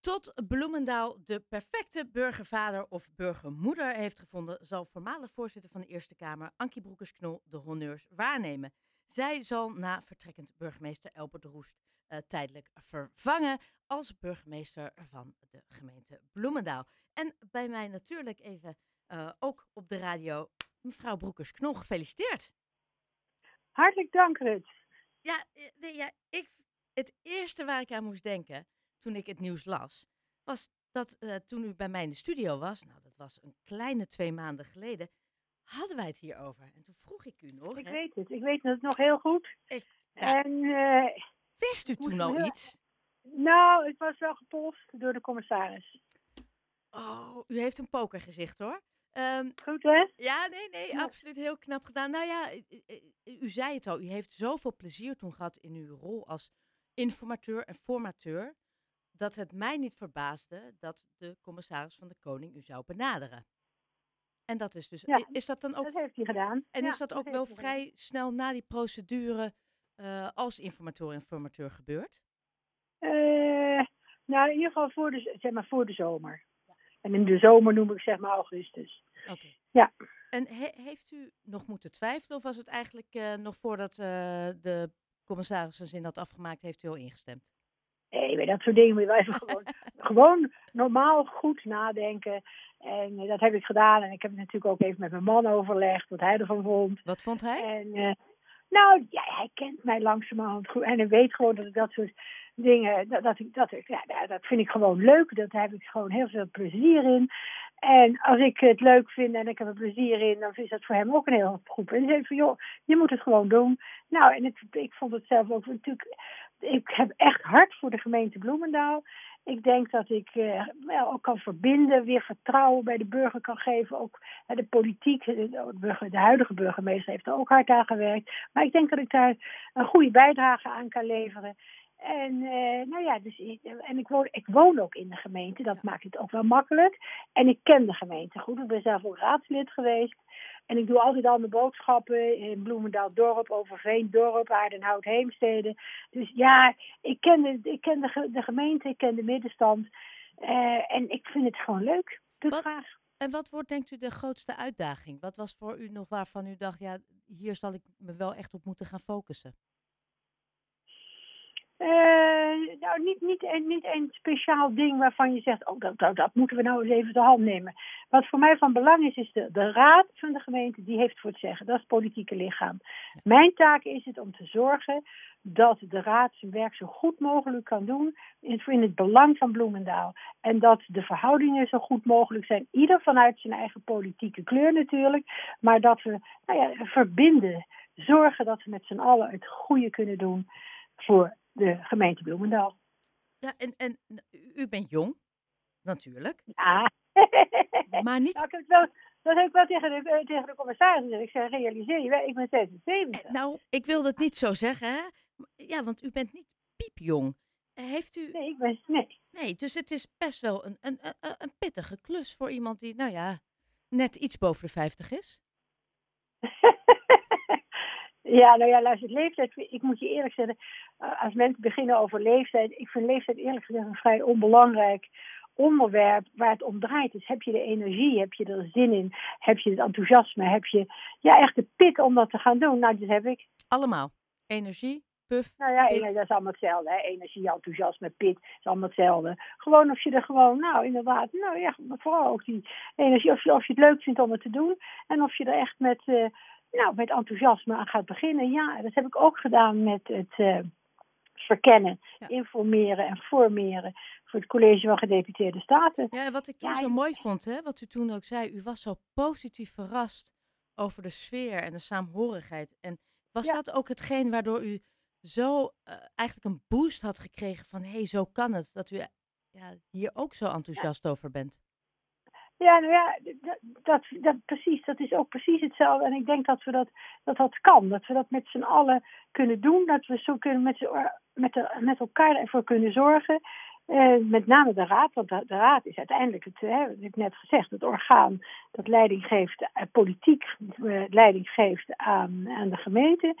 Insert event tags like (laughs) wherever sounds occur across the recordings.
Tot Bloemendaal de perfecte burgervader of burgermoeder heeft gevonden, zal voormalig voorzitter van de Eerste Kamer, Ankie Broekers-Knol, de honneurs waarnemen. Zij zal na vertrekkend burgemeester Elbert de Roest uh, tijdelijk vervangen als burgemeester van de gemeente Bloemendaal. En bij mij natuurlijk even uh, ook op de radio, mevrouw Broekers-Knol, gefeliciteerd. Hartelijk dank, Rut. Ja, nee, ja ik, het eerste waar ik aan moest denken toen ik het nieuws las, was dat uh, toen u bij mij in de studio was, nou dat was een kleine twee maanden geleden, hadden wij het hierover. En toen vroeg ik u nog. Ik hè, weet het, ik weet het nog heel goed. Ik, ja, En uh, wist u toen al heel- iets? nou, het was wel gepolst door de commissaris. Oh, u heeft een pokergezicht hoor. Ehm, Goed hè? ja, nee, nee, Ja. absoluut heel knap gedaan. Nou ja, u, u- u zei het al, u heeft zoveel plezier toen gehad in uw rol als informateur en formateur, dat het mij niet verbaasde dat de commissaris van de Koning u zou benaderen. En dat is dus, Ja, is dat dan ook, Dat heeft hij gedaan. en Ja, is dat ook wel gedaan. vrij snel na die procedure eh, als informateur en formateur gebeurd? Eh, nou, in ieder geval voor de, zeg maar voor de zomer. En in de zomer noem ik zeg maar augustus. Oké. Ja. En he- heeft u nog moeten twijfelen of was het eigenlijk eh, nog voordat de commissaris zijn zin had afgemaakt, heeft u al ingestemd? Nee, bij dat soort dingen moet je wel even (laughs) gewoon, gewoon normaal goed nadenken. En eh, dat heb ik gedaan. En ik heb het natuurlijk ook even met mijn man overlegd, wat hij ervan vond. Wat vond hij? En eh, nou, ja, hij kent mij langzamerhand goed. En hij weet gewoon dat ik dat soort dingen, dat, dat, ik, dat, ik, ja, dat vind ik gewoon leuk. Dat heb ik gewoon heel veel plezier in. En als ik het leuk vind en ik heb er plezier in, dan is dat voor hem ook een heel goed. En hij zei van, joh, je moet het gewoon doen. Nou, en het, ik vond het zelf ook natuurlijk, ik heb echt hard voor de gemeente Bloemendaal. Ik denk dat ik eh, wel ook kan verbinden, weer vertrouwen bij de burger kan geven. Ook hè, de politiek, de, de burger- de huidige burgemeester heeft er ook hard aan gewerkt. Maar ik denk dat ik daar een goede bijdrage aan kan leveren. En eh, nou ja, dus en ik woon, ik woon ook in de gemeente, dat maakt het ook wel makkelijk. En ik ken de gemeente goed. Ik ben zelf ook raadslid geweest. En ik doe altijd al mijn boodschappen in Bloemendaal Dorp, Overveen Dorp, Aardenhout, Heemstede. Dus ja, ik ken de, ik ken de, de gemeente, ik ken de middenstand. Eh, en ik vind het gewoon leuk. Doe Wat- graag. En wat wordt denkt u de grootste uitdaging? Wat was voor u nog waarvan u dacht, ja, hier zal ik me wel echt op moeten gaan focussen? Eh, nou, niet, niet, een- niet een speciaal ding waarvan je zegt, oh, dat, dat, dat moeten we nou eens even de hand nemen. Wat voor mij van belang is, is de, de raad van de gemeente, die heeft voor het zeggen. Dat is het politieke lichaam. Mijn taak is het om te zorgen dat de raad zijn werk zo goed mogelijk kan doen in, in het belang van Bloemendaal. En dat de verhoudingen zo goed mogelijk zijn, ieder vanuit zijn eigen politieke kleur natuurlijk. Maar dat we nou ja, verbinden, zorgen dat we met z'n allen het goede kunnen doen voor de gemeente Bloemendaal. Ja, en, en u- bent jong, natuurlijk, Ja. (laughs) maar niet Nou, ik heb het wel, dat heb ik wel tegen de, eh, tegen de commissaris gezegd. Ik zei, realiseer je, ik ben 76. Eh, Nou, ik wil het niet zo zeggen, hè? Ja, want u bent niet piepjong. Heeft u. Nee, ik ben, nee. Nee, dus het is best wel een, een, een, een pittige klus voor iemand die, nou ja, net iets boven de 50 is. (laughs) ja, nou ja, luister, leeftijd, ik moet je eerlijk zeggen, eh, als mensen beginnen over leeftijd, ik vind leeftijd eerlijk gezegd een vrij onbelangrijk onderwerp waar het om draait. Dus heb je de energie, heb je er zin in, heb je het enthousiasme, heb je ja, echt de pit om dat te gaan doen? Nou, dat heb ik. Allemaal. Energie, puff. Nou ja, Pit. dat is allemaal hetzelfde. Hè? Energie, enthousiasme, pit, is allemaal hetzelfde. Gewoon of je er gewoon, nou inderdaad, nou ja, vooral ook die energie. Of je, of je het leuk vindt om het te doen. En of je er echt met, eh, nou, met enthousiasme aan gaat beginnen. Ja, dat heb ik ook gedaan met het eh, verkennen, Ja. informeren en formeren voor het College van Gedeputeerde Staten. Ja, en wat ik toen Ja, zo mooi vond, hè, wat u toen ook zei, u was zo positief verrast over de sfeer en de saamhorigheid. En was Ja. dat ook hetgeen waardoor u zo eh, eigenlijk een boost had gekregen van, hé, hey, zo kan het, dat u eh, ja, hier ook zo enthousiast over bent? Ja, nou ja, dat, dat, precies, dat is ook precies hetzelfde. En ik denk dat we dat, dat, dat kan. Dat we dat met z'n allen kunnen doen. Dat we zo kunnen met, z'n- met, de, met elkaar ervoor kunnen zorgen. Eh, met name de raad, want de, raad is uiteindelijk, het, hè, heb ik net gezegd, het orgaan dat leiding geeft, eh, politiek eh, leiding geeft aan, aan de gemeente.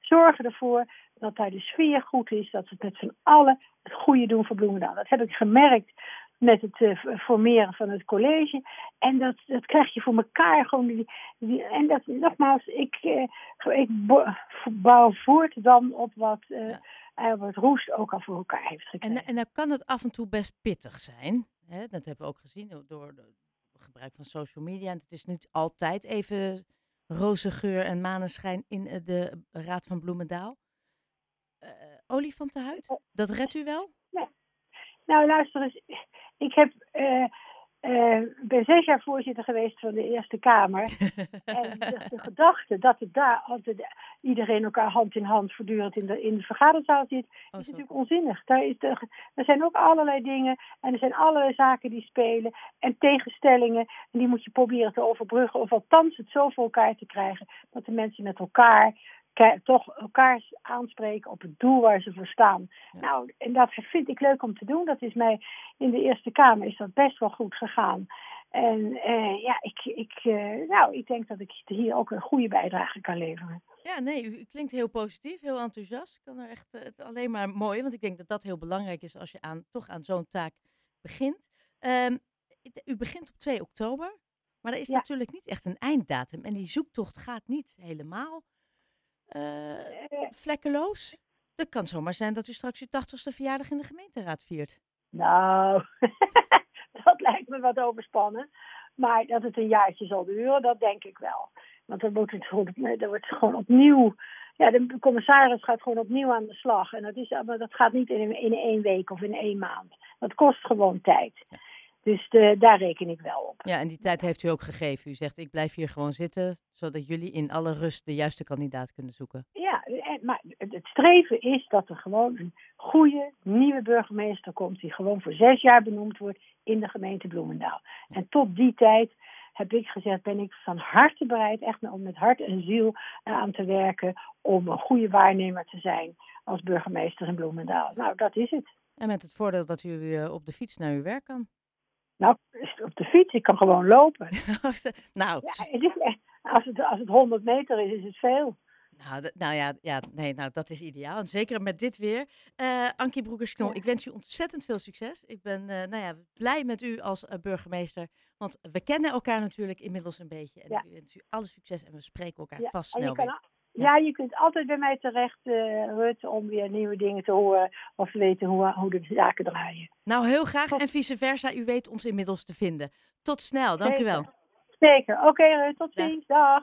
zorgen ervoor dat daar de sfeer goed is, dat we met z'n allen het goede doen voor Bloemendaal. Dat heb ik gemerkt met het uh, formeren van het college. En dat, dat krijg je voor elkaar. Gewoon die, die, en dat, nogmaals, ik, uh, ik bouw voort dan op wat uh, ja. Albert Roest ook al voor elkaar heeft gekregen. En, en dan kan het af en toe best pittig zijn. Hè? Dat hebben we ook gezien door het gebruik van social media. En het is niet altijd even roze geur en maneschijn in de Raad van Bloemendaal. Uh, olifantenhuid, dat redt u wel? Nou, luister eens. Ik heb, uh, uh, ben zes jaar voorzitter geweest van de Eerste Kamer. (laughs) en de, de, gedachte dat het daar altijd iedereen elkaar hand in hand voortdurend in de, in de vergaderzaal zit, oh, is natuurlijk onzinnig. Daar is de, er zijn ook allerlei dingen en er zijn allerlei zaken die spelen en tegenstellingen. En die moet je proberen te overbruggen of althans het zo voor elkaar te krijgen dat de mensen met elkaar toch elkaar aanspreken op het doel waar ze voor staan. Ja. Nou, en dat vind ik leuk om te doen. Dat is mij in de Eerste Kamer is dat best wel goed gegaan. En uh, ja, ik, ik, uh, nou, ik denk dat ik hier ook een goede bijdrage kan leveren. Ja, nee, u klinkt heel positief, heel enthousiast. Ik kan er echt uh, alleen maar mooi, want ik denk dat dat heel belangrijk is als je aan, toch aan zo'n taak begint. Um, u begint op 2 oktober, maar er is ja. natuurlijk niet echt een einddatum. En die zoektocht gaat niet helemaal vlekkeloos? Het kan zomaar zijn dat u straks uw tachtigste verjaardag in de gemeenteraad viert. Nou, (laughs) dat lijkt me wat overspannen. Maar dat het een jaartje zal duren, dat denk ik wel. Want dan wordt het gewoon, er wordt gewoon opnieuw. Ja, de commissaris gaat gewoon opnieuw aan de slag. En dat, is, maar dat gaat niet in, in één week of in één maand. Dat kost gewoon tijd. Dus de, daar reken ik wel op. Ja, en die tijd heeft u ook gegeven. U zegt, ik blijf hier gewoon zitten, zodat jullie in alle rust de juiste kandidaat kunnen zoeken. Ja, maar het streven is dat er gewoon een goede nieuwe burgemeester komt, die gewoon voor zes jaar benoemd wordt in de gemeente Bloemendaal. En tot die tijd heb ik gezegd, ben ik van harte bereid, echt om met hart en ziel aan te werken, om een goede waarnemer te zijn als burgemeester in Bloemendaal. Nou, dat is het. En met het voordeel dat u op de fiets naar uw werk kan. Nou, op de fiets, ik kan gewoon lopen. (laughs) nou, ja, het is echt, als, het, als het 100 meter is, is het veel. Nou, nou ja, ja nee, nou, dat is ideaal. En zeker met dit weer. Uh, Ankie Broekers-Knol, ja. ik wens u ontzettend veel succes. Ik ben uh, nou ja, blij met u als uh, burgemeester. Want we kennen elkaar natuurlijk inmiddels een beetje. En ja. ik wens u alle succes en we spreken elkaar vast snel weer. Ja, je kunt altijd bij mij terecht, uh, Rut, om weer nieuwe dingen te horen of te weten hoe, hoe de zaken draaien. Nou, heel graag en vice versa. U weet ons inmiddels te vinden. Tot snel, dank Zeker. u wel. Zeker. Oké, okay, Rut, tot ziens. Dag.